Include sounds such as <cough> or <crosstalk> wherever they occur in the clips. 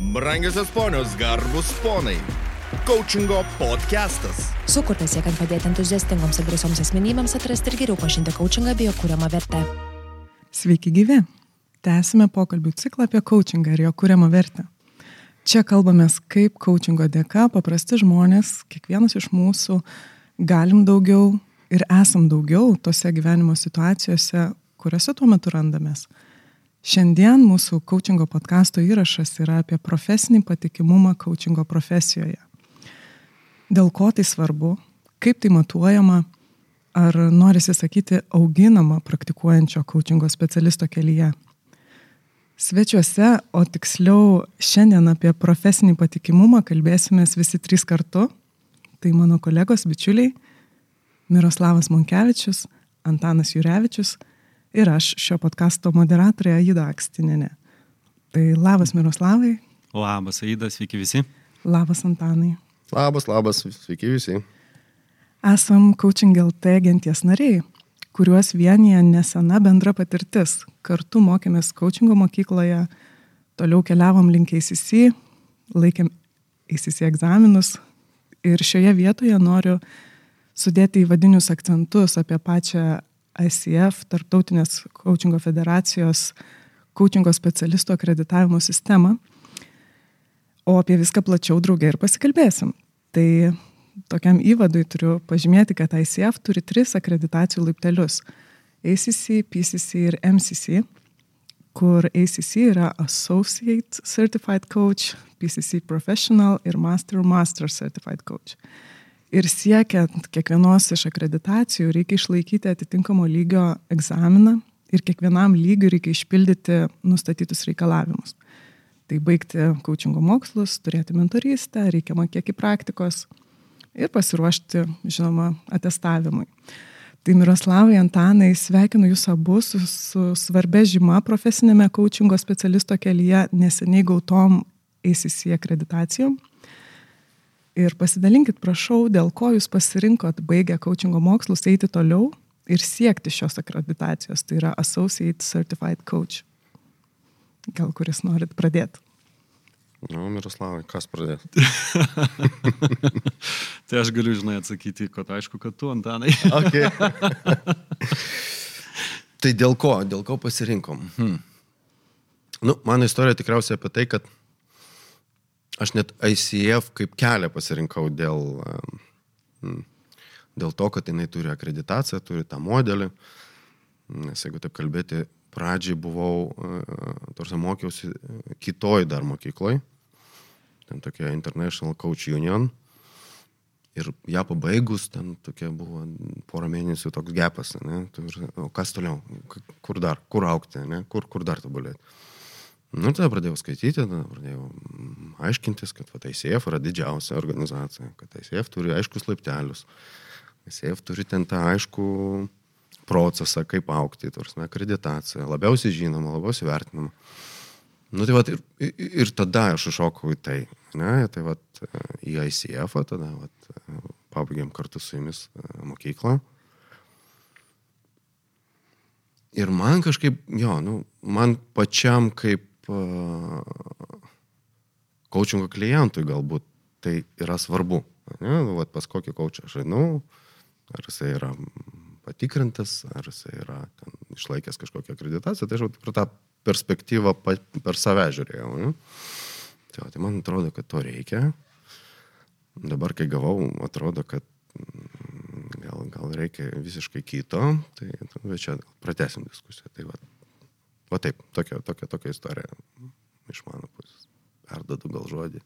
Brangiosios ponios, garbus ponai. Coachingo podcastas. Sukurtas siekiant padėti entuziastingoms ir drąsioms asmenybėms atrasti ir geriau pažinti coachingą bei jo kūriamą vertę. Sveiki gyvi. Tęsime pokalbių ciklą apie coachingą ir jo kūriamą vertę. Čia kalbamės, kaip coachingo dėka paprasti žmonės, kiekvienas iš mūsų, galim daugiau ir esam daugiau tose gyvenimo situacijose, kuriuose tuo metu randamės. Šiandien mūsų coachingo podkasto įrašas yra apie profesinį patikimumą coachingo profesijoje. Dėl ko tai svarbu, kaip tai matuojama, ar norisi sakyti auginama praktikuojančio coachingo specialisto kelyje. Svečiuose, o tiksliau šiandien apie profesinį patikimumą kalbėsime visi trys kartu. Tai mano kolegos bičiuliai Miroslavas Monkevičius, Antanas Jurevičius ir aš šio podkasto moderatorė Aida Akstininė. Tai labas Miroslavai. Labas Aida, sveiki visi. Labas Antanai. Labas, labas, sveiki visi. Esam Coaching LT genties nariai, kuriuos vienyje nesena bendra patirtis. Kartu mokėmės coachingo mokykloje, toliau keliavom link ACC, laikėm ACC egzaminus ir šioje vietoje noriu sudėti įvadinius akcentus apie pačią ICF, Tarptautinės coachingo federacijos coachingo specialisto akreditavimo sistemą o apie viską plačiau draugė ir pasikalbėsim. Tai tokiam įvadui turiu pažymėti, kad ICF turi tris akreditacijų laiptelius - ACC, PCC ir MCC, kur ACC yra Associate Certified Coach, PCC Professional ir Master Master Certified Coach. Ir siekiant kiekvienos iš akreditacijų reikia išlaikyti atitinkamo lygio egzaminą ir kiekvienam lygiui reikia išpildyti nustatytus reikalavimus. Tai baigti coachingo mokslus, turėti mentorystę, reikiamą kiekį praktikos ir pasiruošti, žinoma, atestavimui. Tai Miroslavai Antanai, sveikinu Jūs abu su, su svarbia žyma profesinėme coachingo specialisto kelyje neseniai gautom ACC akreditacijom. Ir pasidalinkit, prašau, dėl ko Jūs pasirinkot baigę coachingo mokslus eiti toliau ir siekti šios akreditacijos, tai yra Associate Certified Coach. Gal kuris norit pradėti? Nu, Miroslavai, kas pradės? <laughs> tai aš galiu, žinai, atsakyti, kad aišku, kad tu, Antanai. <laughs> okay. <laughs> tai dėl ko, dėl ko pasirinkom? Hmm. Nu, mano istorija tikriausiai apie tai, kad aš net ICF kaip kelią pasirinkau dėl, dėl to, kad jinai turi akreditaciją, turi tą modelį. Nes jeigu taip kalbėti, pradžiai buvau, tarsi mokiausi kitoj dar mokykloj, ten tokia International Coach Union. Ir ją pabaigus, ten tokia buvo porą mėnesių toks gepas, ne? O kas toliau? Kur dar? Kur aukti? Ne? Kur, kur dar tobulėti? Nu, tada pradėjau skaityti, tada pradėjau aiškintis, kad ICF yra didžiausia organizacija, kad ICF turi aiškus laiptelius, ICF turi ten tą aišku procesą, kaip aukti, tarsi akreditacija, labiausiai žinoma, labiausiai vertinama. Nu, tai va, ir, ir tada aš iššokau į tai, ne, tai va, į ICF, tada va, pabaigėm kartu su jumis e, mokyklą. Ir man kažkaip, jo, nu, man pačiam kaip coachingo klientui galbūt tai yra svarbu. Ne, nu, va, pas kokį coachą aš žinau, ar jisai yra patikrintas, ar jisai yra ten, išlaikęs kažkokią akreditaciją, tai aš per tą perspektyvą pa, per save žiūrėjau. Ne? Tai, tai man atrodo, kad to reikia. Dabar, kai gavau, atrodo, kad mm, gal, gal reikia visiškai kito, tai bet čia pratesim diskusiją. Tai va, va taip, tokia, tokia, tokia istorija iš mano pusės. Perdodu gal žodį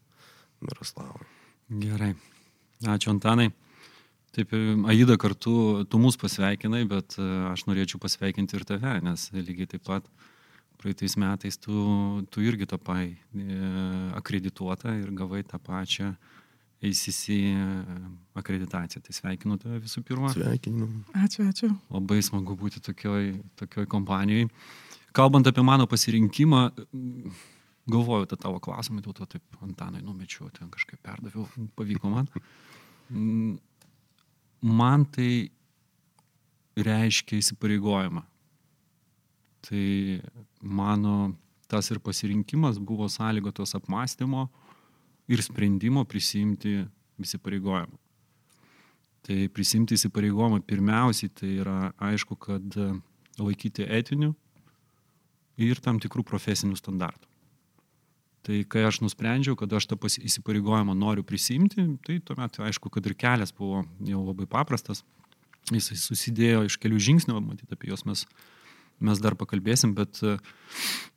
Miroslavui. Gerai. Ačiū Antanai. Taip, Aida kartu, tu mus pasveikinai, bet e, aš norėčiau pasveikinti ir tave, nes lygiai taip pat praeitais metais tu, tu irgi tapai e, akredituota ir gavai tą pačią ACC e, akreditaciją. Tai sveikinu tave visų pirma. Sveikinu. Ačiū, ačiū. Labai smagu būti tokioj, tokioj kompanijoje. Kalbant apie mano pasirinkimą, galvoju tą tavo klausimą, dėl to taip Antanai numečiau, ten kažkaip perdaviau, pavyko man man tai reiškia įsipareigojimą. Tai mano tas ir pasirinkimas buvo sąlygotas apmąstymo ir sprendimo prisimti įsipareigojimą. Tai prisimti įsipareigojimą pirmiausiai tai yra aišku, kad laikyti etinių ir tam tikrų profesinių standartų. Tai kai aš nusprendžiau, kad aš tą įsipareigojimą noriu prisimti, tai tuomet aišku, kad ir kelias buvo jau labai paprastas. Jisai susidėjo iš kelių žingsnių, matyt, apie juos mes, mes dar pakalbėsim, bet e,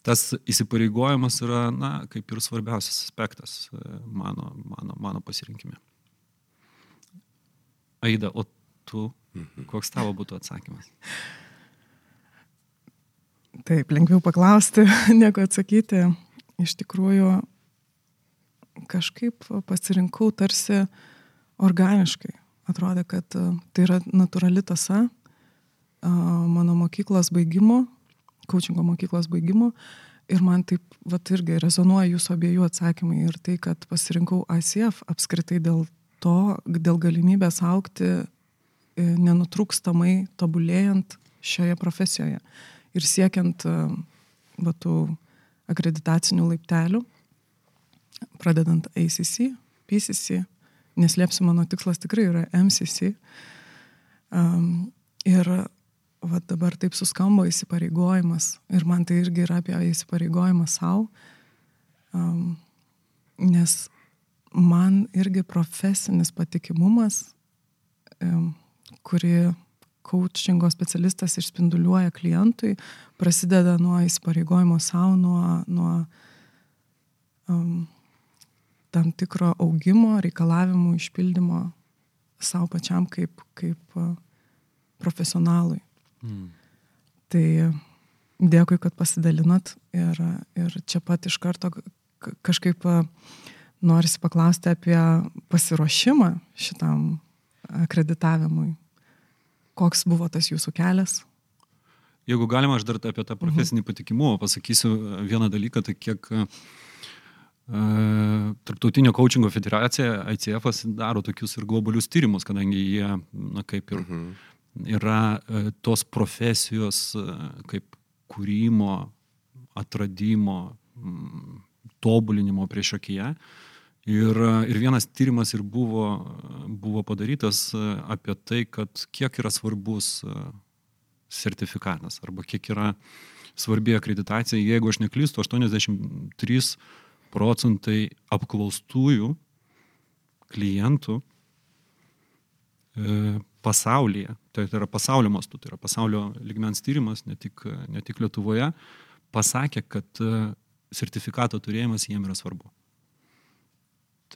tas įsipareigojimas yra, na, kaip ir svarbiausias aspektas e, mano, mano, mano pasirinkime. Aida, o tu, mhm. koks tavo būtų atsakymas? Taip, lengviau paklausti, <laughs> negu atsakyti iš tikrųjų kažkaip pasirinkau tarsi organiškai. Atrodė, kad e, tai yra natūrali tasa mano mokyklos baigimo, coachingo mokyklos baigimo. Ir man taip, vat irgi rezonuoja jūsų abiejų atsakymai ir tai, kad pasirinkau ICF apskritai dėl to, dėl galimybės aukti e, nenutrūkstamai tobulėjant šioje profesijoje ir siekiant e, va, tų akreditacinių laiptelių, pradedant ACC, PCC, neslėpsiu, mano tikslas tikrai yra MCC. Um, ir va, dabar taip suskambo įsipareigojimas ir man tai irgi yra apie įsipareigojimą savo, um, nes man irgi profesinis patikimumas, um, kurį coachingo specialistas išspinduliuoja klientui, prasideda nuo įsipareigojimo savo, nuo, nuo um, tam tikro augimo, reikalavimų išpildymo savo pačiam kaip, kaip uh, profesionalui. Mm. Tai dėkui, kad pasidalinot ir, ir čia pat iš karto kažkaip uh, norisi paklausti apie pasiruošimą šitam akreditavimui Koks buvo tas jūsų kelias? Jeigu galima, aš dar apie tą profesinį patikimumą pasakysiu vieną dalyką, tai kiek uh, Tarptautinio coachingo federacija, ICF, daro tokius ir globalius tyrimus, kadangi jie, na kaip ir mhm. yra uh, tos profesijos uh, kaip kūrimo, atradimo, um, tobulinimo prieš akiją. Ir, ir vienas tyrimas ir buvo, buvo padarytas e, apie tai, kad kiek yra svarbus e, sertifikatas arba kiek yra svarbi akreditacija. Jeigu aš neklystu, 83 procentai apklaustųjų klientų e, pasaulyje, tai, tai yra pasaulio mastu, tai yra pasaulio ligmens tyrimas, ne tik, ne tik Lietuvoje, pasakė, kad sertifikato turėjimas jiem yra svarbu.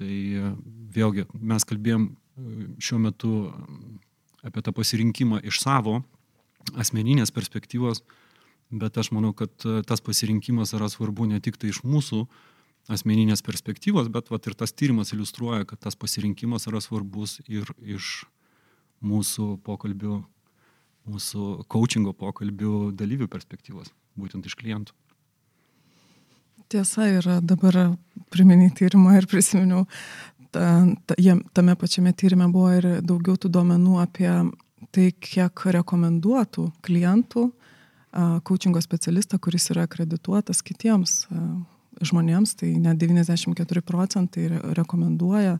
Tai e, vėlgi mes kalbėjom e, šiuo metu apie tą pasirinkimą iš savo asmeninės perspektyvos, bet aš manau, kad e, tas pasirinkimas yra svarbu ne tik tai iš mūsų asmeninės perspektyvos, bet vat, ir tas tyrimas iliustruoja, kad tas pasirinkimas yra svarbus ir iš mūsų pokalbių, mūsų coachingo pokalbių dalyvių perspektyvos, būtent iš klientų. Tiesa yra dabar priminį tyrimą ir prisiminiau, ta, ta, tame pačiame tyrime buvo ir daugiau tų duomenų apie tai, kiek rekomenduotų klientų coachingo specialistą, kuris yra akredituotas kitiems žmonėms, tai net 94 procentai rekomenduoja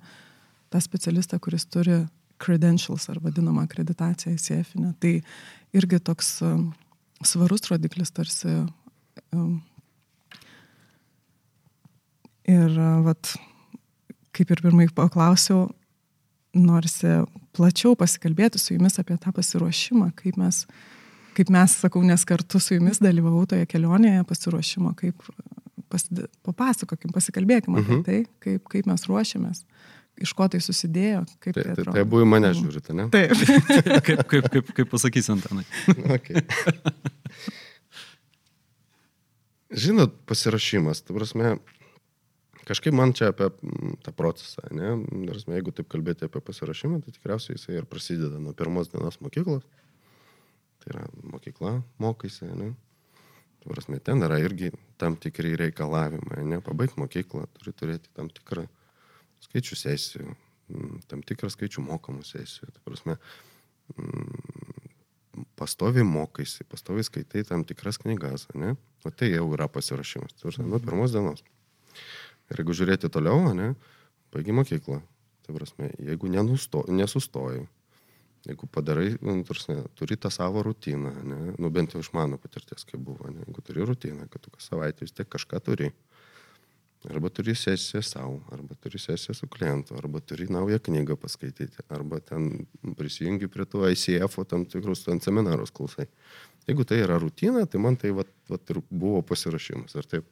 tą specialistą, kuris turi credentials ar vadinamą akreditaciją į CEFINę. Tai irgi toks svarus rodiklis tarsi Ir vat, kaip ir pirmai paklausiau, norisi plačiau pasikalbėti su jumis apie tą pasiruošimą, kaip mes, kaip mes, sakau, nes kartu su jumis dalyvavau toje kelionėje pasiruošimo, kaip pasid... papasakokim, pasikalbėkim apie mhm. tai, kaip, kaip mes ruošiamės, iš ko tai susidėjo, kaip tai, tai atrodo. Tai, tai buvo mane žiūrite, ne? Taip. <laughs> kaip, kaip, kaip, kaip pasakys Antanai. okay. <laughs> Žinot, pasirašymas, tu prasme, Kažkaip man čia apie tą procesą, ne? Prasme, jeigu taip kalbėti apie pasirašymą, tai tikriausiai jisai ir prasideda nuo pirmos dienos mokyklos. Tai yra mokykla, mokaisi, ne? Prasme, ten yra irgi tam tikri reikalavimai, ne? Pabaigti mokyklą, turi turėti tam tikrą skaičių sesijų, tam tikrą skaičių mokamų sesijų. Tai prasme, pastoviai mokaisi, pastoviai skaitai tam tikras knygas, ne? O tai jau yra pasirašymas. Tai nuo pirmos dienos. Ir jeigu žiūrėti toliau, ne, baigi mokyklą. Tai prasme, jeigu nenusto, nesustoji, jeigu padarai, nu, tarsi, turi tą savo rutiną, ne, nu bent jau iš mano patirties, kaip buvo, ne, jeigu turi rutiną, kad tu kas savaitę vis tiek kažką turi, arba turi sesiją savo, arba turi sesiją su klientu, arba turi naują knygą paskaityti, arba ten prisijungi prie tų ICF, tam tikrus ten seminarus klausai. Jeigu tai yra rutina, tai man tai vat, vat ir buvo pasirašymas. Ir taip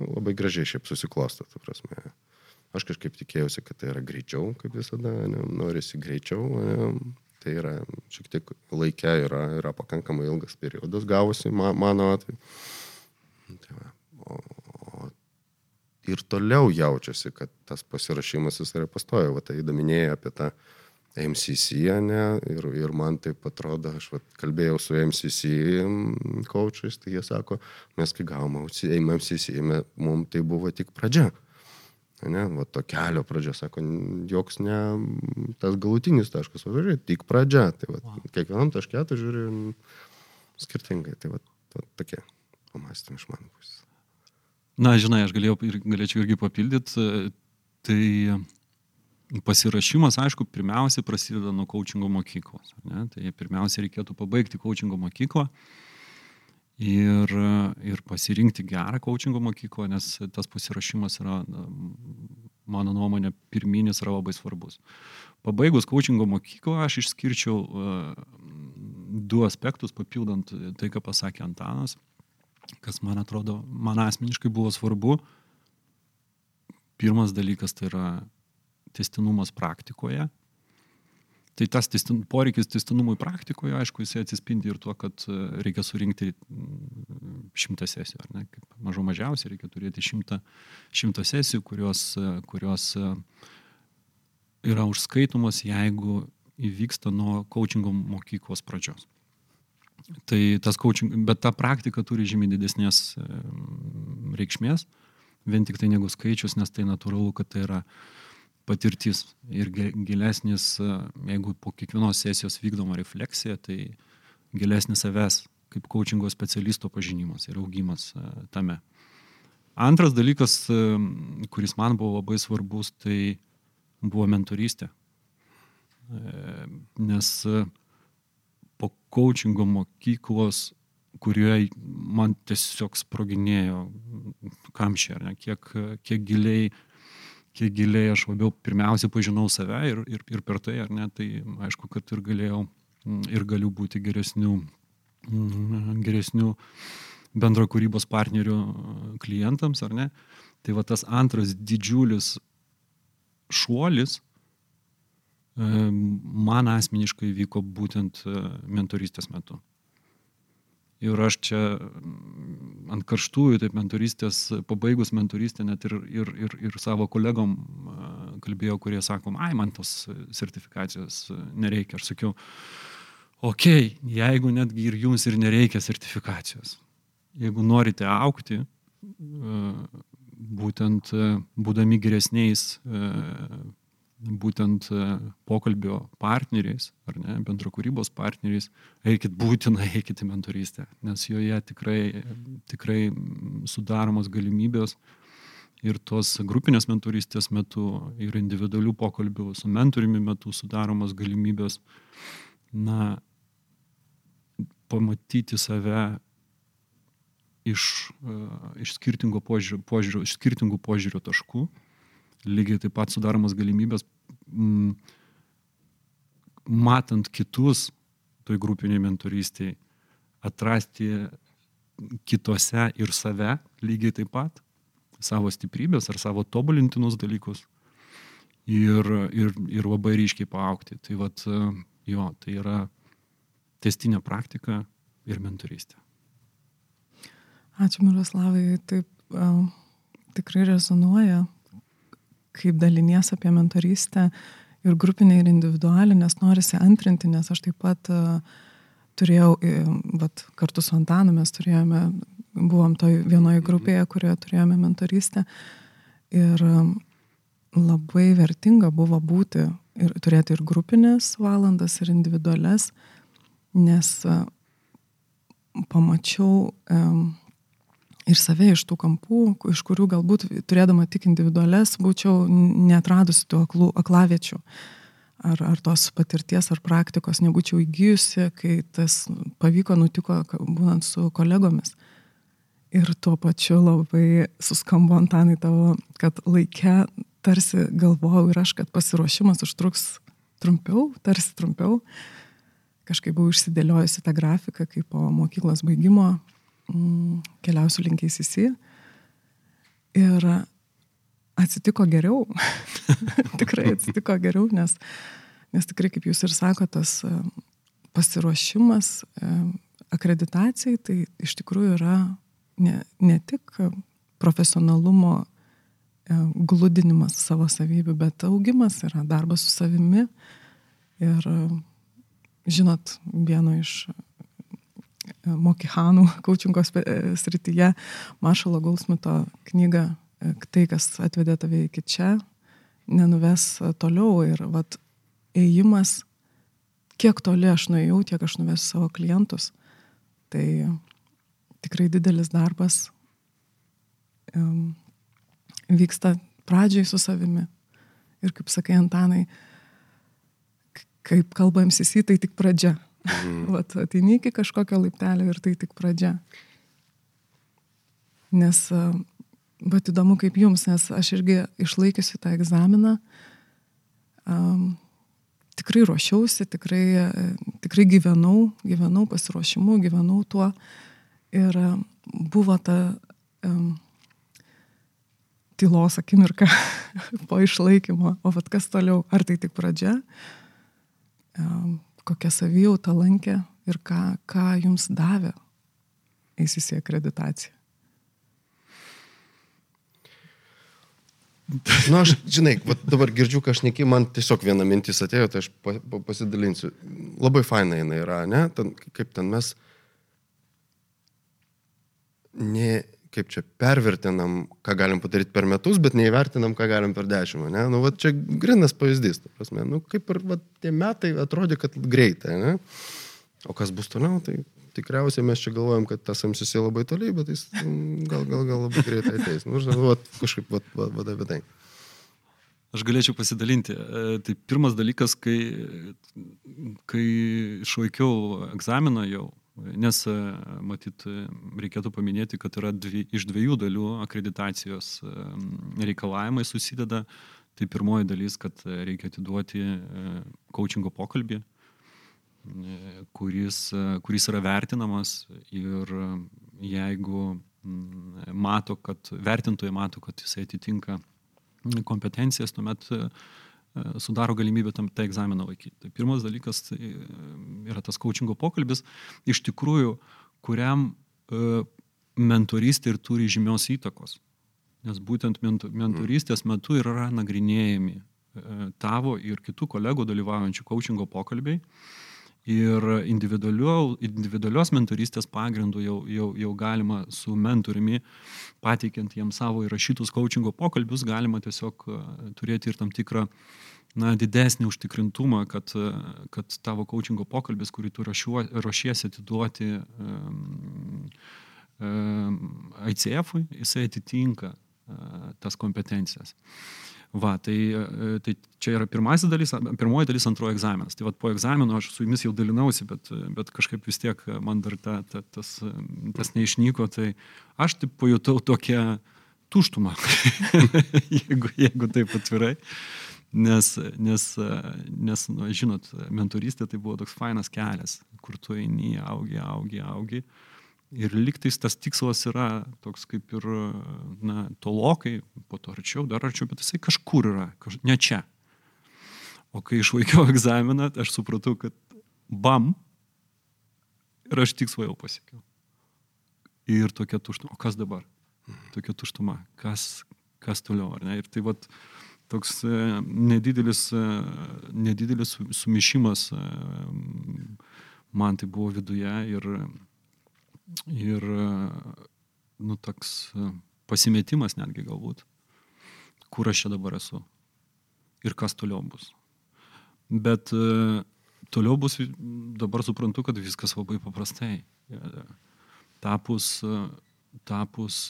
labai gražiai šiaip susiklosto, ta prasme. Aš kažkaip tikėjausi, kad tai yra greičiau, kaip visada, ne, norisi greičiau. Ne, tai yra šiek tiek laikė, yra, yra pakankamai ilgas periodas gavosi ma, mano atveju. Tai va, o, ir toliau jaučiasi, kad tas pasirašymas jis yra pastojo. Va, tai įdominėjai apie tą MCC, ne, ir, ir man taip atrodo, aš va, kalbėjau su MCC coachais, tai jie sako, mes kai gavom MCC, mums tai buvo tik pradžia. Ne, va, to kelio pradžia, sako, joks ne tas galutinis taškas, o žiūrėk, tik pradžia. Tai va, wow. kiekvienam taškė tu žiūri skirtingai. Tai va, va tokie pamastymai iš mano pusės. Na, žinai, aš galėjau, galėčiau irgi papildyti, tai pasirašymas, aišku, pirmiausia prasideda nuo coachingo mokyklos. Ne? Tai pirmiausia reikėtų pabaigti coachingo mokyklą ir, ir pasirinkti gerą coachingo mokyklą, nes tas pasirašymas yra, mano nuomonė, pirminis yra labai svarbus. Pabaigus coachingo mokyklą aš išskirčiau du aspektus, papildant tai, ką pasakė Antanas kas man atrodo, man asmeniškai buvo svarbu. Pirmas dalykas tai yra testinumas praktikoje. Tai tas testin, poreikis testinumui praktikoje, aišku, jisai atsispindi ir tuo, kad e, reikia surinkti mm, šimtą sesijų, ar ne? Kaip mažo mažiausiai reikia turėti šimtą, šimtą sesijų, kurios, e, kurios e, yra užskaitomos, jeigu įvyksta nuo coachingo mokyklos pradžios. Tai tas coaching, bet ta praktika turi žymiai didesnės reikšmės, vien tik tai negu skaičius, nes tai natūralu, kad tai yra patirtis ir gilesnis, jeigu po kiekvienos sesijos vykdoma refleksija, tai gilesnis savęs kaip coachingo specialisto pažinimas ir augimas e, tame. Antras dalykas, kuris man buvo labai svarbus, tai buvo mentorystė. E, nes po coachingo mokyklos, kurioje man tiesiog sproginėjo kamšė, ne, kiek, kiek giliai kiek giliai aš labiau pirmiausia pažinau save ir, ir, ir per tai, ar ne, tai aišku, kad ir galėjau ir galiu būti geresnių, geresnių bendro kūrybos partnerių klientams, ar ne. Tai va tas antras didžiulis šuolis man asmeniškai vyko būtent e, mentorystės metu. Ir aš čia ant karštųjų, taip mentorystės, pabaigus mentorystę net ir, ir, ir, ir savo kolegom kalbėjau, kurie sako, ai, man tos sertifikacijos nereikia. Aš sakiau, okei, okay, jeigu netgi ir jums ir nereikia sertifikacijos, jeigu norite aukti, būtent būdami geresniais būtent e, pokalbio partneriais, ar ne, bendrakūrybos partneriais, eikit būtinai, <laughs> eikit į mentorystę, nes joje tikrai, tikrai sudaromos galimybės ir tos grupinės mentorystės metu, ir individualių pokalbių su mentoriumi metu sudaromos galimybės, na, pamatyti save iš, uh, iš skirtingo požiūrio, požiūrio, iš skirtingų požiūrio taškų lygiai taip pat sudaromas galimybės, m, matant kitus toj grupiniai mentorystėje, atrasti kitose ir save lygiai taip pat, savo stiprybės ar savo tobulintinus dalykus ir, ir, ir labai ryškiai paaukti. Tai vad, jo, tai yra testinė praktika ir mentorystė. Ačiū Miroslavai, taip um, tikrai rezonuoja kaip dalinies apie mentorystę ir grupinę ir individualią, nes norisi antrinti, nes aš taip pat uh, turėjau, vat, kartu su Antanu mes turėjome, buvom toj vienoje grupėje, kurioje turėjome mentorystę. Ir um, labai vertinga buvo būti ir turėti ir grupinės valandas, ir individualias, nes pamačiau ir save iš tų kampų, iš kurių galbūt turėdama tik individualias būčiau neatradusi tų aklų, aklaviečių. Ar, ar tos patirties ar praktikos nebūčiau įgyjusi, kai tas pavyko, nutiko būnant su kolegomis. Ir tuo pačiu labai suskambo Antanai tavo, kad laikė tarsi galvojau ir aš, kad pasiruošimas užtruks trumpiau, tarsi trumpiau. Kažkaip buvau išsidėliojusi tą grafiką, kaip po mokyklos baigimo mm, keliausiu link įsisi. Ir atsitiko geriau. <laughs> tikrai atsitiko geriau, nes, nes tikrai, kaip jūs ir sakote, tas e, pasiruošimas e, akreditacijai, tai iš tikrųjų yra ne, ne tik profesionalumo e, glūdinimas savo savybių, bet augimas yra darbas su savimi. Ir žinot, vieno iš Mokihanų <laughs> kočingo srityje Maršalo Goldsmito knygą Tai, kas atvedė tave iki čia, nenuves toliau ir vat ėjimas, kiek toli aš nuėjau, tiek aš nuvesiu savo klientus. Tai tikrai didelis darbas um, vyksta pradžiai su savimi. Ir kaip sakai, Antanai, kaip kalba MCC, tai tik pradžia. Mm. <laughs> Vat ateini iki kažkokio laiptelio ir tai tik pradžia. Nes, bet įdomu kaip jums, nes aš irgi išlaikysiu tą egzaminą, um, tikrai ruošiausi, tikrai, tikrai gyvenau, gyvenau pasiruošimu, gyvenau tuo. Ir buvo ta um, tylos akimirka <laughs> po išlaikymo, o vad kas toliau, ar tai tik pradžia, um, kokia savijauta lankė ir ką, ką jums davė ACC akreditacija. Na, nu, aš, žinai, dabar girdžiu, neki, man tiesiog viena mintis atėjo, tai aš pa, pa, pasidalinsiu. Labai faina jinai yra, ne? Ten, kaip ten mes ne, kaip čia pervertinam, ką galim padaryti per metus, bet neįvertinam, ką galim per dešimt, ne? Nu, va, čia grinas pavyzdys, ta prasme. Nu, kaip ir va, tie metai atrodė, kad greitai, ne? O kas bus toliau, tai tikriausiai mes čia galvojam, kad tas MCC labai toliai, bet jis mm, gal, gal, gal labai greitai ateis. Nu, žinau, va, kažkaip va, va, va, apie tai. Aš galėčiau pasidalinti. E, tai pirmas dalykas, kai, kai išlaikiau egzaminą jau, nes e, matyt, reikėtų paminėti, kad yra dvi, iš dviejų dalių akreditacijos e, reikalavimai susideda. Tai pirmoji dalis, kad reikia atiduoti coachingo pokalbį, kuris, kuris yra vertinamas ir jeigu mato, kad vertintojai mato, kad jisai atitinka kompetencijas, tuomet e, sudaro galimybę tam tą egzaminą laikyti. Tai pirmas dalykas tai e, yra tas coachingo pokalbis, iš tikrųjų, kuriam e, mentorystė ir turi žymios įtakos. Nes būtent mentorystės metu yra nagrinėjami tavo ir kitų kolegų dalyvaujančių coachingo pokalbiai Ir individualios mentorystės pagrindų jau, jau, jau galima su mentoriumi, pateikiant jam savo įrašytus coachingo pokalbius, galima tiesiog e, turėti ir tam tikrą na, didesnį užtikrintumą, kad, e, kad tavo coachingo pokalbis, kurį tu ruošiesi atiduoti um, um, ICF-ui, jisai atitinka uh, tas kompetencijas. Uh, Va, tai, e, tai čia yra pirmasis dalis, pirmoji dalis, antroji egzaminas. Tai va, po egzamino aš su jumis jau dalinausi, bet, bet kažkaip vis tiek man dar ta, ta, tas, tas neišnyko, tai aš taip pajutau tokią tuštumą, <laughs> jeigu, jeigu taip atvirai. Nes, nes, nes nu, žinot, mentorystė tai buvo toks fainas kelias, kur tu eini, augi, augi, augi. augi Ir liktais tas tikslas yra toks kaip ir, na, tolokai, po to arčiau, dar arčiau, bet jisai kažkur yra, kaž... ne čia. O kai išlaikiau <laughs> egzaminą, aš supratau, kad bam, ir aš tikslą jau pasiekiau. Ir tokia tuštuma, o kas dabar? Tokia tuštuma, kas, kas toliau, ar ne? Ir tai vat, toks e, nedidelis, e, nedidelis sumišimas e, man tai buvo viduje ir ir, nu, toks pasimetimas netgi galbūt, kur aš čia dabar esu ir kas toliau bus. Bet toliau bus, dabar suprantu, kad viskas labai paprastai. Tapus, tapus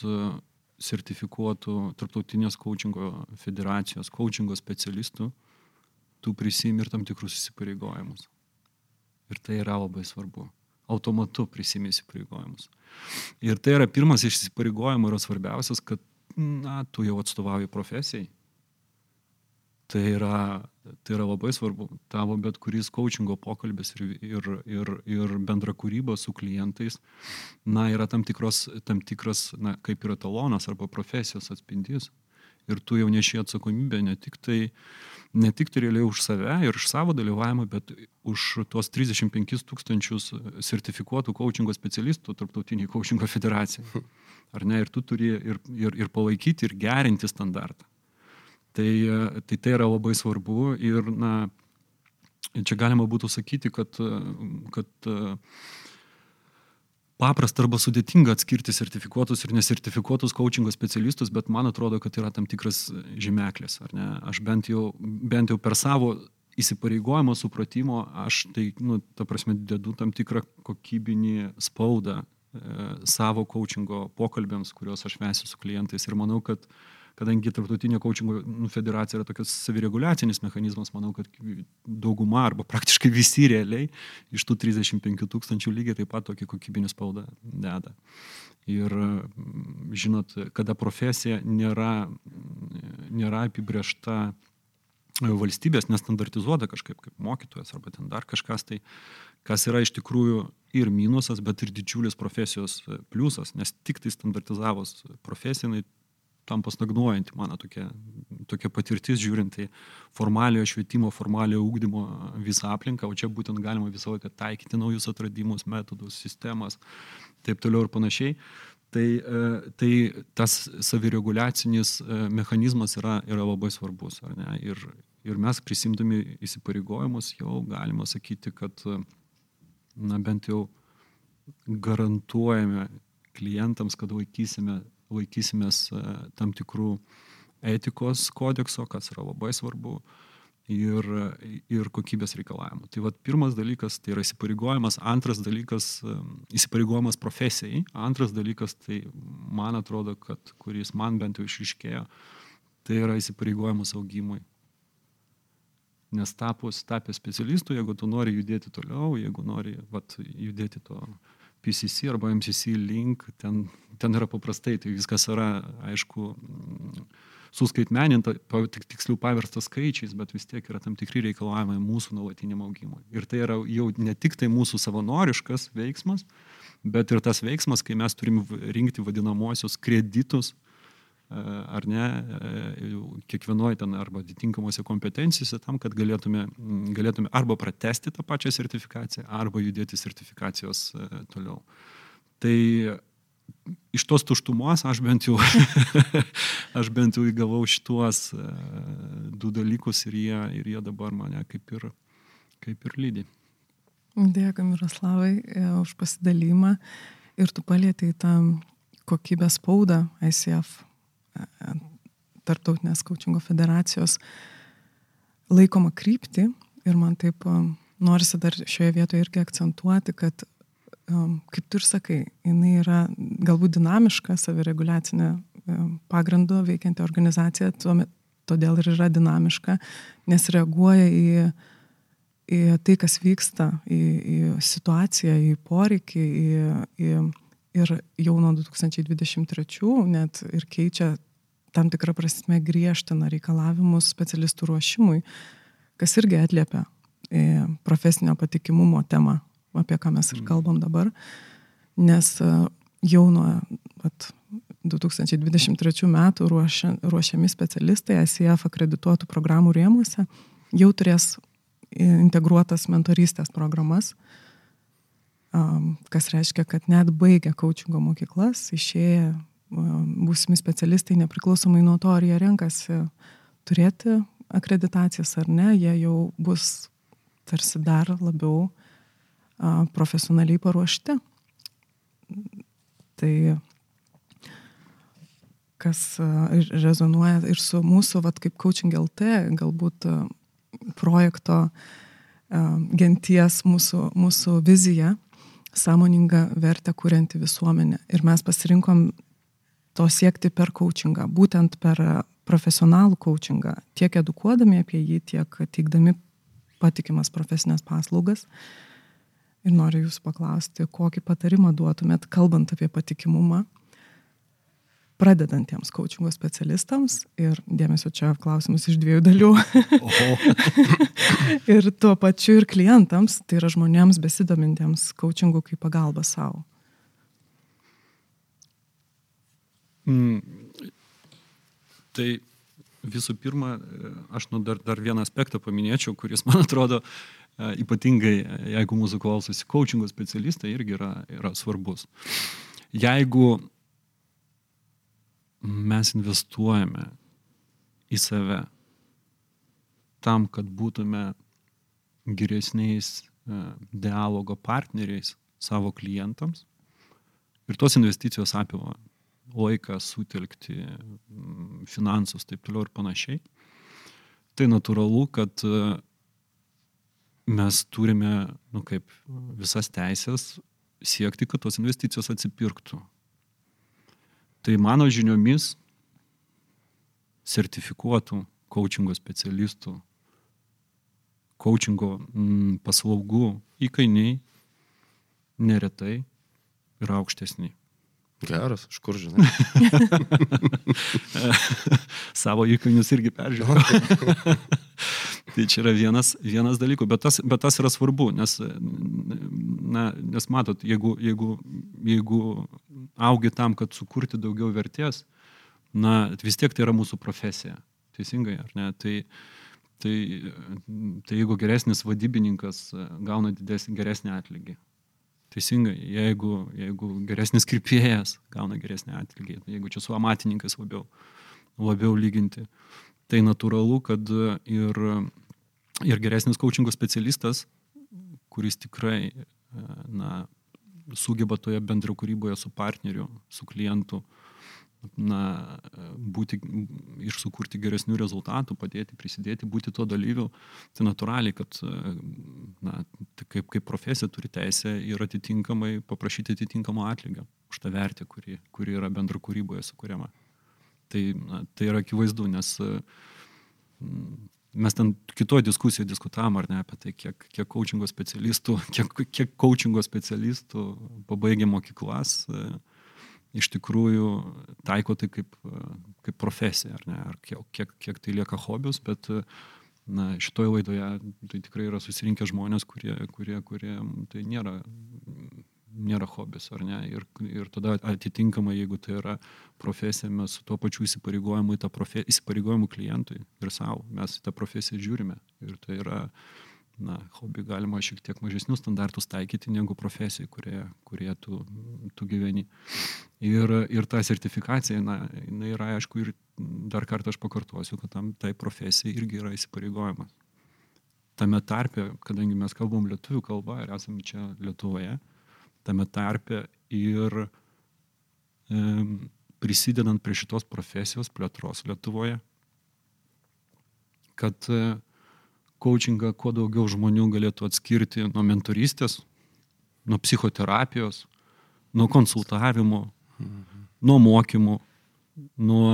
sertifikuotų tarptautinės coachingo federacijos, coachingo specialistų, tu prisimi ir tam tikrus įsipareigojimus. Ir tai yra labai svarbu. Automatu prisimi įsipareigojimus. Ir tai yra pirmas iš įsipareigojimų yra svarbiausias, kad na, tu jau atstovauji profesijai. Tai yra, tai yra labai svarbu. Tavo bet kuris coachingo pokalbis ir, ir, ir, ir bendra kūryba su klientais, na, yra tam tikros, tam tikras, na, kaip yra talonas arba profesijos atspindys. Ir tu jau neši atsakomybę ne tik tai, ne tik tai realiai už save ir už savo dalyvavimą, bet už tuos 35 tūkstančius sertifikuotų coachingo specialistų tarptautiniai coachingo federacijai. <laughs> Ar ne? Ir tu turi ir, ir, ir palaikyti, ir gerinti standartą. Tai, tai tai yra labai svarbu ir, na, čia galima būtų sakyti, kad, kad paprasta arba sudėtinga atskirti sertifikuotus ir nesertifikuotus coachingo specialistus, bet man atrodo, kad yra tam tikras žymeklis, ar ne? Aš bent jau, bent jau per savo įsipareigojimo supratimo, aš tai, nu, ta prasme, dedu tam tikrą kokybinį spaudą e, savo coachingo pokalbėms, kuriuos aš vesiu su klientais ir manau, kad e, kadangi tarptautinė coachingo nu, federacija yra tokias savireguliacinis mechanizmas, manau, kad dauguma arba praktiškai visi realiai iš tų 35 tūkstančių lygiai taip pat tokį kokybinį spaudą deda. Ir žinot, kada profesija nėra, nėra apibriešta valstybės nestandartizuota kažkaip kaip mokytojas arba ten dar kažkas, tai kas yra iš tikrųjų ir minusas, bet ir didžiulis profesijos pliusas, nes tik tai standartizavus profesiją, tampa stagnuojanti mano tokia, tokia patirtis, žiūrint į formaliojo švietimo, formaliojo ūkdymo visą aplinką, o čia būtent galima visą laiką taikyti naujus atradimus, metodus, sistemas, taip toliau ir panašiai. Tai, e, tai tas savireguliacinis e, mechanizmas yra, yra labai svarbus. Ir, ir mes prisimdami įsipareigojimus jau galima sakyti, kad na, bent jau garantuojame klientams, kad laikysime laikysimės e, tam tikrų etikos kodekso, kas yra labai svarbu, ir, ir kokybės reikalavimų. Tai vad pirmas dalykas tai yra įsipareigojimas, antras dalykas e, įsipareigojimas profesijai, antras dalykas tai man atrodo, kad kuris man bent jau išiškėjo, tai yra įsipareigojimas augimui. Nes tapus, tapę specialistų, jeigu tu nori judėti toliau, jeigu nori vat, judėti to PCC arba MCC link, ten, ten yra paprastai, tai viskas yra, aišku, suskaitmeninta, tik, tiksliau paversta skaičiais, bet vis tiek yra tam tikri reikalavimai mūsų nuolatiniam augimui. Ir tai yra jau ne tik tai mūsų savanoriškas veiksmas, bet ir tas veiksmas, kai mes turim rinkti vadinamosius kreditus, ar ne, kiekvienoje ten arba atitinkamose kompetencijose tam, kad galėtume, galėtume arba pratesti tą pačią sertifikaciją, arba judėti sertifikacijos e, toliau. Tai iš tos tuštumos aš bent jau, <laughs> aš bent jau įgavau šituos e, du dalykus ir jie, ir jie dabar mane kaip ir, kaip ir lydi. Dėkui, Miroslavai, e, už pasidalymą. Ir tu palėtėjai tą kokybės spaudą ICF tarptautinės kaučingo federacijos laikoma krypti ir man taip norisi dar šioje vietoje irgi akcentuoti, kad, kaip tu ir sakai, jinai yra galbūt dinamiška, savireguliacinė pagrindu veikianti organizacija, tuomet, todėl ir yra dinamiška, nes reaguoja į, į tai, kas vyksta, į, į situaciją, į poreikį, į, į ir jau nuo 2023 net ir keičia tam tikrą prasme griežtina reikalavimus specialistų ruošimui, kas irgi atliepia e, profesinio patikimumo temą, apie ką mes ir mm. kalbam dabar, nes e, jau nuo at, 2023 metų ruošia, ruošiami specialistai ICF akredituotų programų rėmuose jau turės integruotas mentorystės programas, kas reiškia, kad net baigę coachingo mokyklas, išėję būsimi specialistai, nepriklausomai nuo to, ar jie renkasi turėti akreditacijas ar ne, jie jau bus tarsi dar labiau profesionaliai paruošti. Tai kas rezonuoja ir su mūsų, vat, kaip Coaching LT, galbūt projekto genties mūsų, mūsų viziją sąmoningą vertę kurianti visuomenė. Ir mes pasirinkom to siekti per coachingą, būtent per profesionalų coachingą, tiek edukuodami apie jį, tiek teikdami patikimas profesinės paslaugas. Ir noriu jūsų paklausti, kokį patarimą duotumėt, kalbant apie patikimumą pradedantiems coachingo specialistams ir dėmesio čia klausimus iš dviejų dalių. <laughs> ir tuo pačiu ir klientams, tai yra žmonėms besidomintiems coachingu kaip pagalba savo. Mm, tai visų pirma, aš nu dar, dar vieną aspektą paminėčiau, kuris man atrodo ypatingai, jeigu mūsų klausosi coachingo specialistai, irgi yra, yra svarbus. Jeigu mes investuojame į save tam, kad būtume geresniais e, dialogo partneriais savo klientams. Ir tos investicijos apima laiką sutelkti, finansus, taip toliau ir panašiai. Tai natūralu, kad e, mes turime, nu kaip, visas teisės siekti, kad tos investicijos atsipirktų. Tai mano žiniomis sertifikuotų coachingo specialistų, coachingo mm, paslaugų įkainiai neretai yra aukštesni. Geras, iš kur žinai. <laughs> Savo įkainius irgi peržiūrėjau. <laughs> tai čia yra vienas, vienas dalykų, bet tas, bet tas yra svarbu, nes, na, nes matot, jeigu, jeigu, jeigu augi tam, kad sukurti daugiau vertės, na, vis tiek tai yra mūsų profesija. Teisingai, ar ne? Tai, tai, tai jeigu geresnis vadybininkas gauna didesnį, geresnį atlygį, Teisingai, jeigu, jeigu geresnis kirpėjas gauna geresnį atlygį, jeigu čia su amatininkais labiau, labiau lyginti, tai natūralu, kad ir, ir geresnis coachingo specialistas, kuris tikrai na, sugeba toje bendro kūryboje su partneriu, su klientu, na, būti ir sukurti geresnių rezultatų, padėti, prisidėti, būti to dalyviu, tai natūraliai, kad na, tai kaip, kaip profesija turi teisę ir atitinkamai paprašyti atitinkamo atlygio už tą vertę, kuri, kuri yra bendro kūryboje sukūriama. Tai, tai yra akivaizdu, nes mes ten kitoje diskusijoje diskutavom, ar ne, apie tai, kiek, kiek coachingo specialistų, <laughs> kiek, kiek coachingo specialistų pabaigia mokyklas, iš tikrųjų taiko tai kaip, kaip profesija, ar ne, ar kiek, kiek tai lieka hobius, bet na, šitoje laidoje tai tikrai yra susirinkę žmonės, kurie, kurie, kurie tai nėra, nėra hobis, ar ne, ir, ir tada atitinkamai, jeigu tai yra profesija, mes su tuo pačiu įsipareigojimu, įsipareigojimu klientui ir savo, mes į tą profesiją žiūrime ir tai yra na, hobį galima šiek tiek mažesnius standartus taikyti negu profesijai, kurie, kurie tu, tu gyveni. Ir, ir ta sertifikacija, na, jinai yra aišku ir dar kartą aš pakartosiu, kad tam tai profesijai irgi yra įsipareigojimas. Tame tarpe, kadangi mes kalbam lietuvių kalbą ir esame čia Lietuvoje, tame tarpe ir prisidedant prie šitos profesijos plėtros Lietuvoje, kad e, coachingą kuo daugiau žmonių galėtų atskirti nuo mentorystės, nuo psichoterapijos, nuo konsultavimo, mhm. nuo mokymų, nuo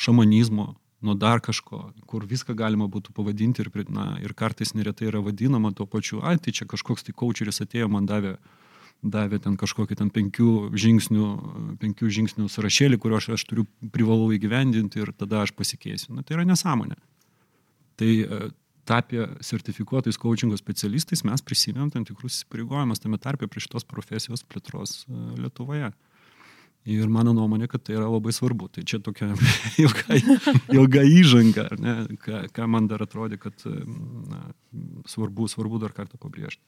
šamanizmo, nuo dar kažko, kur viską galima būtų pavadinti ir, na, ir kartais neretai yra vadinama tuo pačiu, ai, tai čia kažkoks tai coacheris atėjo, man davė, davė ten kažkokį ten penkių žingsnių, penkių žingsnių sąrašėlį, kurio aš, aš turiu privalau įgyvendinti ir tada aš pasikeisiu. Na, tai yra nesąmonė. Tai tapę sertifikuotais coachingo specialistais mes prisimėm tam tikrus įsipareigojimus tame tarpe prie šitos profesijos plėtros e, Lietuvoje. Ir mano nuomonė, kad tai yra labai svarbu. Tai čia tokia <laughs> ilga, ilga įžanga, ne, ką, ką man dar atrodė, kad e, na, svarbu, svarbu dar kartą pabrėžti.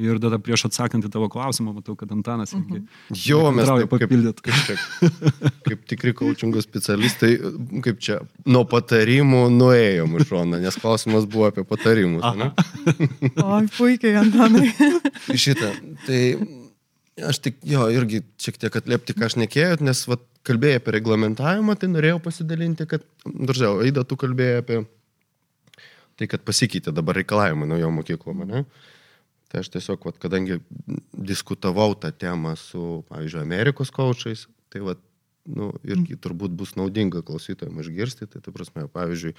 Ir tada prieš atsakant į tavo klausimą, matau, kad Antanas irgi. Uh -huh. Jo, mes taip papildėt. Kaip, kaip, kaip tikri coachingo specialistai, kaip čia, nuo patarimų nuėjom iš šoną, nes klausimas buvo apie patarimus. o, puikiai, Antanai. Šitą. Tai aš tik, jo, irgi šiek tiek atliepti, ką aš nekėjot, nes vat, kalbėjai apie reglamentavimą, tai norėjau pasidalinti, kad, daržau, Aida, tu kalbėjai apie tai kad pasikeitė dabar reikalavimai naujo mokyklo mane. Tai aš tiesiog, vat, kadangi diskutavau tą temą su, pavyzdžiui, Amerikos kočiais, tai vat, nu, irgi turbūt bus naudinga klausytojams išgirsti, tai, tai prasme, pavyzdžiui,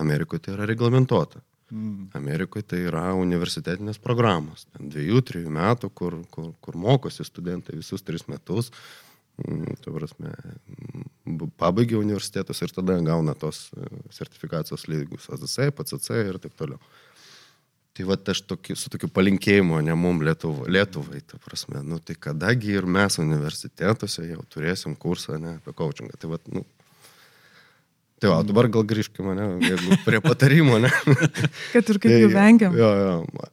Amerikoje tai yra reglamentuota. Amerikoje tai yra universitetinės programos, ten dviejų, trijų metų, kur, kur, kur mokosi studentai visus tris metus, mm, tu prasme, mm, pabaigia universitetus ir tada gauna tos e, sertifikacijos lygus AZC, PCC ir taip toliau. Tai va aš tokį, su tokiu palinkėjimu, ne mum Lietuvo, Lietuvai, ta prasme, nu tai kadagi ir mes universitetuose jau turėsim kursą, ne, apie coachingą. Tai va, nu, Tai va, dabar gal grįžkime, ne, prie patarimo, ne. <laughs> Kad ir kaip jų vengiam. Jo, jo.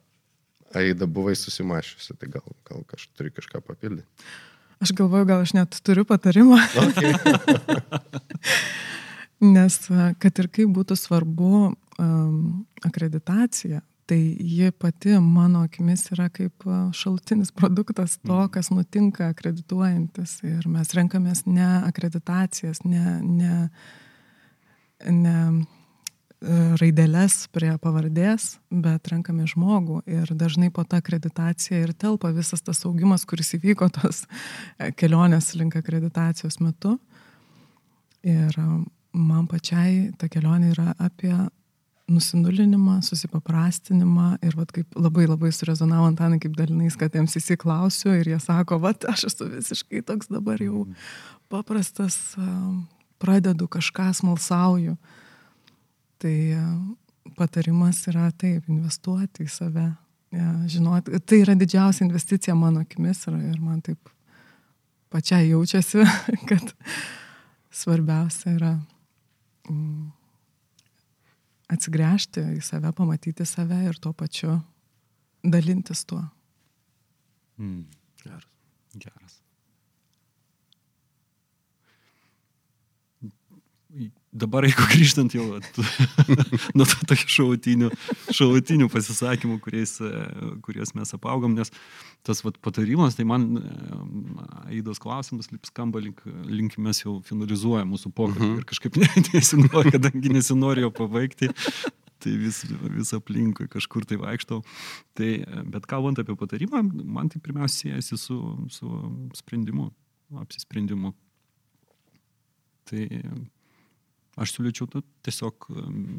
Aida buvai susimašiusi, tai gal, gal kažkaip turi kažką papildyti. Aš galvoju, gal aš net turiu patarimą. Okay. <laughs> Nes kad ir kaip būtų svarbu um, akreditacija, tai ji pati mano akimis yra kaip šalutinis produktas to, mm. kas nutinka akredituojantis. Ir mes renkamės ne akreditacijas, ne, ne, ne e, raidelės prie pavardės, bet renkame žmogų ir dažnai po tą akreditaciją ir telpa visas tas augimas, kuris įvyko tos e, kelionės link akreditacijos metu. Ir man pačiai ta kelionė yra apie nusinulinimą, susipaprastinimą ir vat, kaip labai labai surezonavo Antanai kaip dalinais, kad jiems įsiklausiu ir jie sako, va, aš esu visiškai toks dabar jau paprastas, pradedu kažką smalsauju. Tai patarimas yra taip, investuoti į save. Ja, žinoti, tai yra didžiausia investicija mano akimis ir, ir man taip pačiai jaučiasi, <laughs> kad svarbiausia yra mm, atsigręžti į save, pamatyti save ir tuo pačiu dalintis tuo. Mm, geras. Geras. Dabar jeigu <laughs> grįžtant jau <laughs> nuo to tokių šalutinių, šalutinių pasisakymų, kuriais, e, kuriais mes apaugom, nes tas vat, patarimas, tai man e, Aidos klausimas skamba link, link mes jau finalizuojam mūsų pokalbį mhm. ir kažkaip <laughs> nesinori, kadangi nesinori jo pabaigti, tai vis, vis aplinkui kažkur tai vaikštau. Tai, e, bet kalbant apie patarimą, man tai pirmiausia siejasi su, su sprendimu, apsisprendimu. Tai aš siūlyčiau tu, tiesiog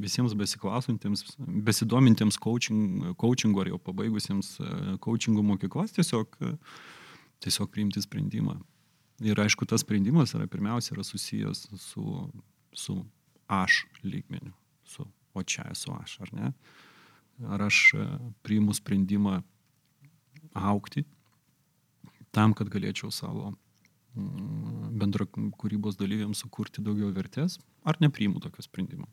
visiems besiklausantiems, besidomintiems coaching, coachingu ar jau pabaigusiems e, coachingo mokyklas tiesiog, e, tiesiog priimti sprendimą. Ir aišku, tas sprendimas yra pirmiausia yra susijęs su, su aš lygmeniu, su o čia esu aš, ar ne? Ar aš e, priimu sprendimą aukti tam, kad galėčiau savo bendra kūrybos dalyviams sukurti daugiau vertės, ar nepriimu tokio sprendimo.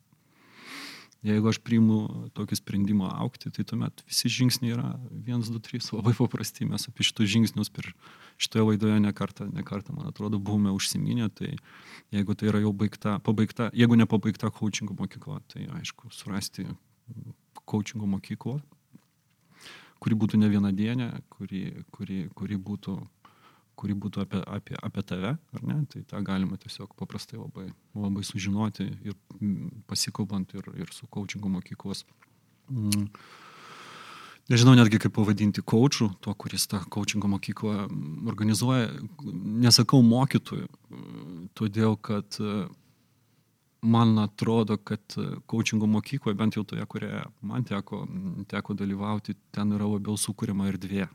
Jeigu aš priimu tokį sprendimą aukti, tai tuomet visi žingsniai yra 1, 2, 3 labai paprasti. Mes apie šitus žingsnius per šitoje laidoje nekartą, nekartą, man atrodo, buvome užsiminę. Tai jeigu tai yra jau baigta, pabaigta, jeigu nepabaigta coachingo mokykla, tai aišku, surasti coachingo mokyklą, kuri būtų ne vienadienė, kuri, kuri, kuri būtų kuri būtų apie, apie, apie tave, ar ne, tai tą galima tiesiog paprastai labai, labai sužinoti ir pasikalbant ir, ir su coachingo mokyklos. Mm. Nežinau netgi kaip pavadinti coachų, to, kuris tą coachingo mokyklą organizuoja. Nesakau mokytojų, todėl kad man atrodo, kad coachingo mokykloje, bent jau toje, kurioje man teko, teko dalyvauti, ten yra labiau sukūrima erdvė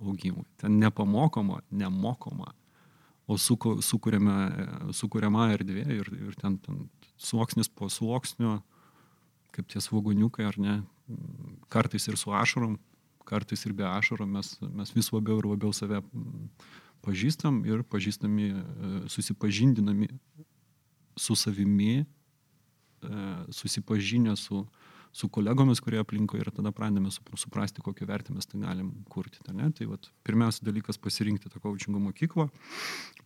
augimui. Ten nepamokoma, nemokoma, o sukūrėme, sukūrėma erdvė ir, ir ten, ten sluoksnis po sluoksnio, kaip tie svoguniukai ar ne, kartais ir su ašarom, kartais ir be ašarom mes, mes vis labiau ir labiau save pažįstam ir pažįstami, susipažindinami su savimi, susipažinę su, su kolegomis, kurie aplinkoje ir tada pradedame suprasti, kokią vertę mes tai galim kurti. Tai, tai vat, pirmiausia dalykas pasirinkti tą coachingo mokyklą.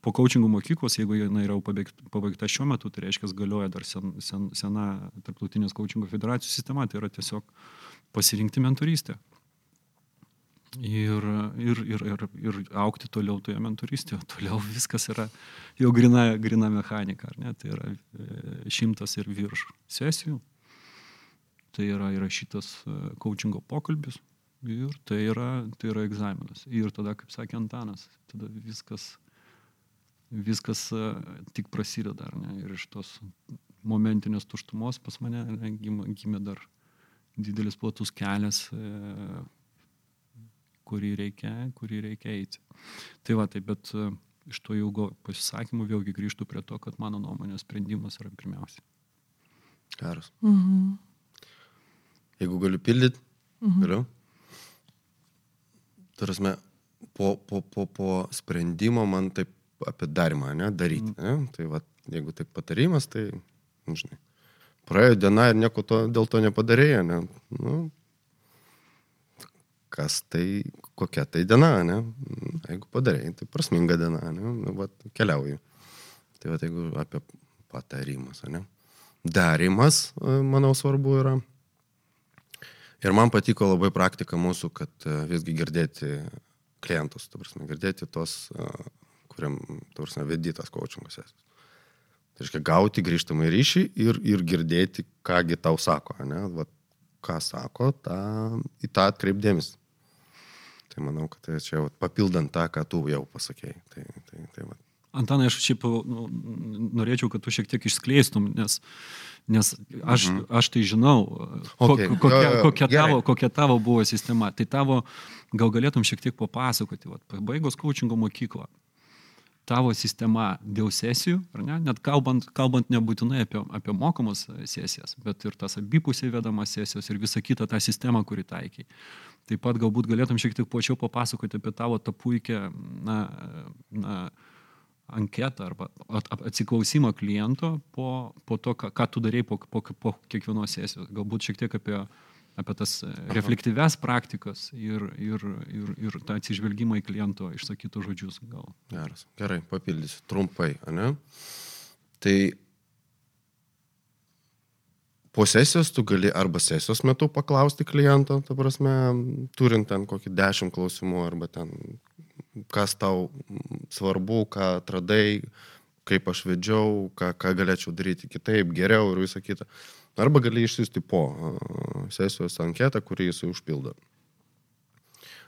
Po coachingo mokyklos, jeigu jinai yra pabaigta šiuo metu, tai reiškia, galioja dar sen, sen, sena tarptautinės coachingo federacijų sistema, tai yra tiesiog pasirinkti mentorystę. Ir, ir, ir, ir, ir aukti toliau toje mentorystėje. Toliau <laughs> viskas yra jau grina, grina mechanika, ar ne? Tai yra e, šimtas ir virš sesijų, tai yra įrašytas coachingo pokalbis ir tai yra, tai yra egzaminas. Ir tada, kaip sakė Antanas, tada viskas, viskas tik prasideda, ne? Ir iš tos momentinės tuštumos pas mane ne, gimė, dar didelis platus kelias, kurį reikia, kurį reikia eiti. Tai va, tai bet iš to ilgo pasisakymo vėlgi grįžtų prie to, kad mano nuomonė sprendimas yra pirmiausia. Geras. Mhm. Jeigu galiu pildyti, mhm. galiu. Tarasme, po, po, po, po sprendimo man taip apie darimą, ne, daryti. Mhm. Ne? Tai va, jeigu taip patarimas, tai, nu, žinai, praėjo diena ir nieko to, dėl to nepadarėjo, ne. Nu, kas tai, kokia tai diena, ne? Jeigu padarėjai, tai prasminga diena, ne? Nu, va, keliauju. Tai va, jeigu apie patarimus, ne? Darimas, e, manau, svarbu yra. Ir man patiko labai praktika mūsų, kad e, visgi girdėti klientus, tu prasme, girdėti tos, e, kuriam, prasme, vedytas kočingas esi. Tai reiškia gauti grįžtamą ryšį ir, ir girdėti, kągi tau sako, ne? Va, ką sako, tą, į tą atkreipdėmės. Tai manau, kad tai čia papildant tą, ką tu jau pasakėjai. Tai, tai, tai va. Antanai, aš šiaip nu, norėčiau, kad tu šiek tiek išskleistum, nes, nes aš, mhm. aš tai žinau, okay. ko, kokia, jo, jo, kokia, tavo, kokia tavo buvo sistema. Tai tavo, gal galėtum šiek tiek papasakoti, vat, pabaigus coachingo mokyklą, tavo sistema dėl sesijų, ne? net kalbant, kalbant nebūtinai apie, apie mokamas sesijas, bet ir tas abipusiai vedamas sesijos ir visa kita ta sistema, kuri taikiai. Taip pat galbūt galėtum šiek tiek plačiau papasakoti apie tavo tą puikią na, na, anketą arba atsiklausimą kliento po, po to, ką, ką tu darėjai po, po, po kiekvienos sesijos. Galbūt šiek tiek apie, apie tas reflektyves praktikas ir, ir, ir, ir tą atsižvelgimą į kliento išsakytus žodžius. Gal. Geras. Gerai, papildysiu trumpai, ne? Tai po sesijos tu gali arba sesijos metu paklausti kliento, ta prasme, turint ten kokį dešimt klausimų arba ten kas tau svarbu, ką atradai, kaip aš vedžiau, ką, ką galėčiau daryti kitaip, geriau ir visą kitą. Arba gali išsiųsti po sesijos anketą, kurį jisai užpildo.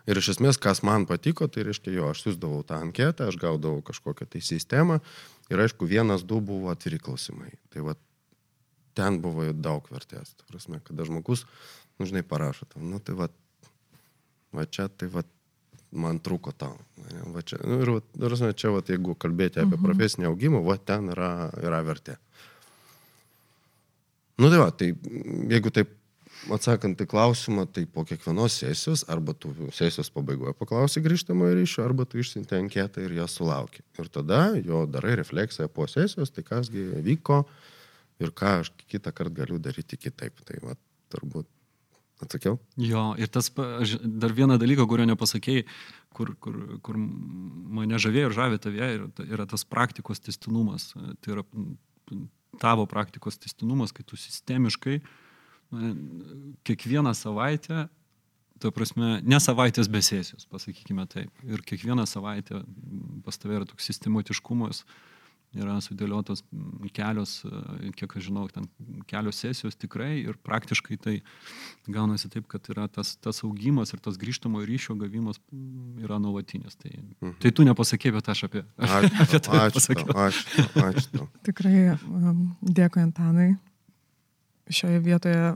Ir iš esmės, kas man patiko, tai reiškia, jo, aš siūsdavau tą anketą, aš gaudavau kažkokią tai sistemą ir aišku, vienas, du buvo atviri klausimai. Tai va ten buvo daug vertės. Prasme, kada žmogus, nu, žinai, parašo tam, nu, tai va, va čia, tai va, man trūko tau. Va čia, nu, ir, prasme, čia, va, jeigu kalbėti apie mhm. profesinį augimą, va, ten yra, yra vertė. Nu, tai va, tai jeigu taip atsakant į klausimą, tai po kiekvienos sesijos, arba tu sesijos pabaigoje paklausai grįžtamojo ryšio, arba tu išsinti anketą ir ją sulauki. Ir tada jo darai refleksiją po sesijos, tai kasgi vyko, ir ką aš kitą kartą galiu daryti kitaip. Tai va, turbūt atsakiau. Jo, ir tas, aš dar vieną dalyką, kurio nepasakėjai, kur, kur, kur mane žavėjo ir žavė tavie, yra tas praktikos testinumas. Tai yra tavo praktikos testinumas, kai tu sistemiškai kiekvieną savaitę ta prasme, ne savaitės be sesijos, pasakykime taip. Ir kiekvieną savaitę pas tavai yra toks sistematiškumas, uh, yra sudėliotos kelios, e, kiek aš žinau, ten kelios sesijos tikrai ir praktiškai tai gaunasi taip, kad yra tas, tas augimas ir tas grįžtamo ryšio gavimas yra nuolatinis. Tai, mhm. tai tu nepasakė, bet aš apie, <laughs> ačiū, apie tai ačiū, pasakiau. Ačiū, ačiū, ačiū. Tikrai um, dėkui Antanai. Šioje vietoje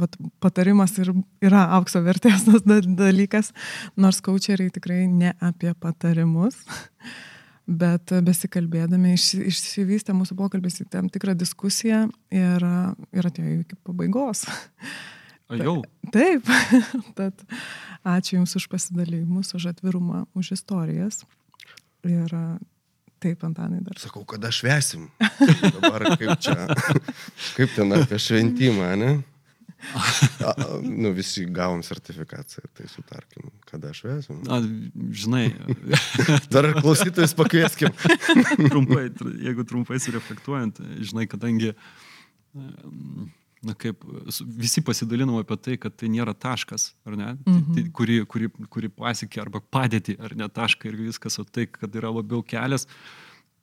vat, patarimas ir yra aukso vertės <laughs> tas dalykas, nors kočeriai tikrai ne apie patarimus. Bet besikalbėdami iš, išsivystė mūsų pokalbis į tam tikrą diskusiją ir, ir atėjo iki pabaigos. O jau? Taip. <laughs> Tad ačiū Jums už pasidalymus, už atvirumą, už istorijas. Ir taip, Antanai dar. Sakau, kada švesim. <laughs> Dabar kaip čia, kaip ten apie šventimą, ne? A, nu, visi gavom sertifikaciją, tai sutarkim, kada šviesim. Na, žinai. Dar klausytojus pakvieskim. trumpai, jeigu trumpai sureflektuojant, žinai, kadangi, na kaip, visi pasidalinom apie tai, kad tai nėra taškas, ar ne, mhm. tai, kuri, kuri, kuri pasiekė arba padėti, ar ne tašką ir viskas, o tai, kad yra labiau kelias,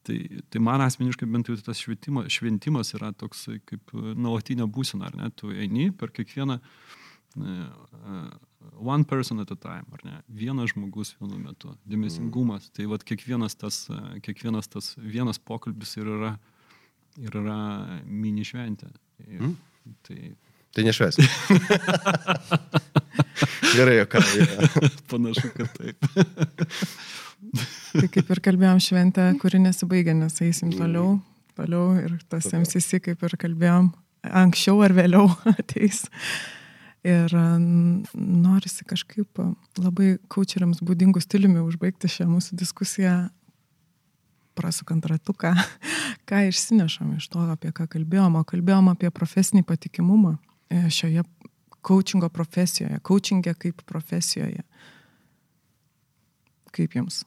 Tai, tai man asmeniškai bent jau tas švietimas, šventimas yra toks kaip nuolatinė būsena, ar ne? Tu eini per kiekvieną uh, one person at a time, ar ne? Vienas žmogus vienu metu, dėmesingumas. Mm. Tai vad kiekvienas tas, kiekvienas tas vienas pokalbis ir yra, ir yra mini šventė. Mm. Tai, tai nešves. <laughs> Gerai, ką. Panašu, kad taip. <laughs> Tai kaip ir kalbėjom šventę, kuri nesibaigia, nes eisim toliau, toliau ir tas MCC, kaip ir kalbėjom, anksčiau ar vėliau <laughs> ateis. Ir norisi kažkaip labai kaučeriams būdingų stiliumi užbaigti šią mūsų diskusiją, prasukant ratuką, <laughs> ką išsinešam iš to, apie ką kalbėjom, o kalbėjom apie profesinį patikimumą e, šioje coachingo profesijoje, coachingė kaip profesijoje. Kaip jums?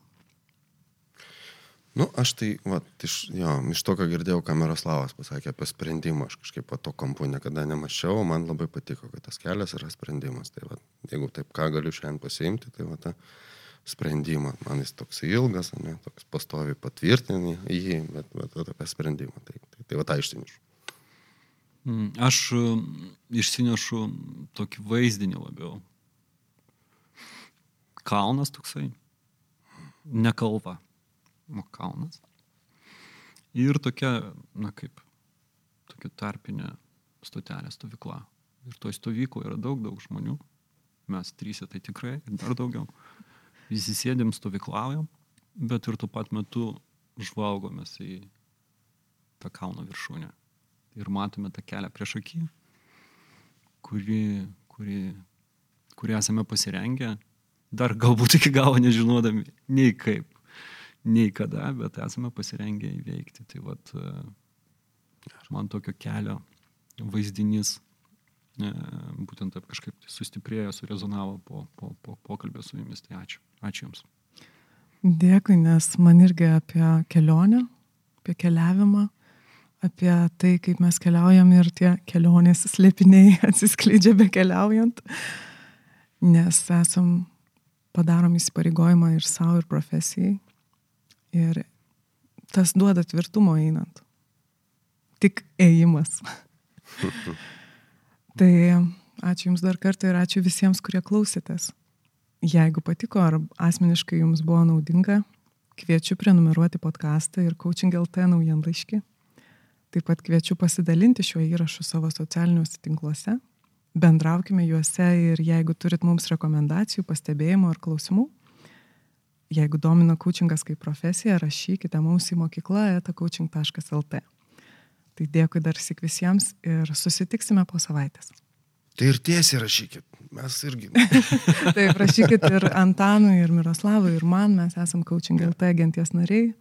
Nu, aš tai, va, iš, jo, iš to, ką girdėjau, ką Miroslavas pasakė apie sprendimą, aš kažkaip to kampu niekada nemačiau, man labai patiko, kad tas kelias yra sprendimas. Tai va, jeigu taip, ką galiu šiandien pasiimti, tai va, tą sprendimą. Man jis toks ilgas, ne, toks pastovi patvirtinį jį, bet, bet, bet apie sprendimą. Tai, tai, tai va, tą išsinešu. Mm, aš išsinešu tokį vaizdinį labiau. Kalnas toksai, ne kalva kalnas. Ir tokia, na kaip, tokia tarpinė stotelė stovykla. Ir toj stovykloje yra daug, daug žmonių. Mes trysia tai tikrai, dar daugiau. Visi sėdėm, stovyklaujam, bet ir tuo pat metu žvalgomės į tą kalno viršūnę. Ir matome tą kelią prieš akį, kurį, kurį, kurį esame pasirengę, dar galbūt iki galo nežinodami nei kaip nei kada, bet esame pasirengę įveikti. Tai vat, e, man tokio kelio vaizdinys e, būtent taip kažkaip tai sustiprėjo, surezonavo po, po, po pokalbio su jumis. Tai ačiū. Ačiū Jums. Dėkui, nes man irgi apie kelionę, apie keliavimą, apie tai, kaip mes keliaujam ir tie kelionės slėpiniai <laughs> atsiskleidžia be keliaujant, nes esam padarom įsipareigojimą ir savo, ir profesijai, Ir tas duoda tvirtumo einant. Tik ėjimas. <laughs> tai ačiū Jums dar kartą ir ačiū visiems, kurie klausėtės. Jeigu patiko ar asmeniškai Jums buvo naudinga, kviečiu prenumeruoti podcastą ir Coaching LT naujienlaiškį. Taip pat kviečiu pasidalinti šiuo įrašu savo socialiniuose tinkluose. Bendraukime juose ir jeigu turit mums rekomendacijų, pastebėjimų ar klausimų, Jeigu domina coachingas kaip profesija, rašykite mums į mokyklą etacoaching.lt. Tai dėkui dar sik visiems ir susitiksime po savaitės. Tai ir tiesiai rašykit, mes irgi. <laughs> Taip, rašykit ir Antanui, ir Miroslavui, ir man, mes esame Coaching LT genties nariai.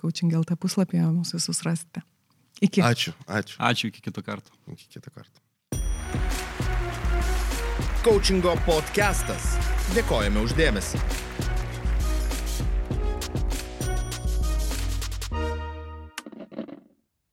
Coaching LT puslapyje mūsų visus rasite. Iki. Ačiū, ačiū. Ačiū, iki kito karto. Iki kito karto. Coachingo podcastas. Dėkojame uždėmesi.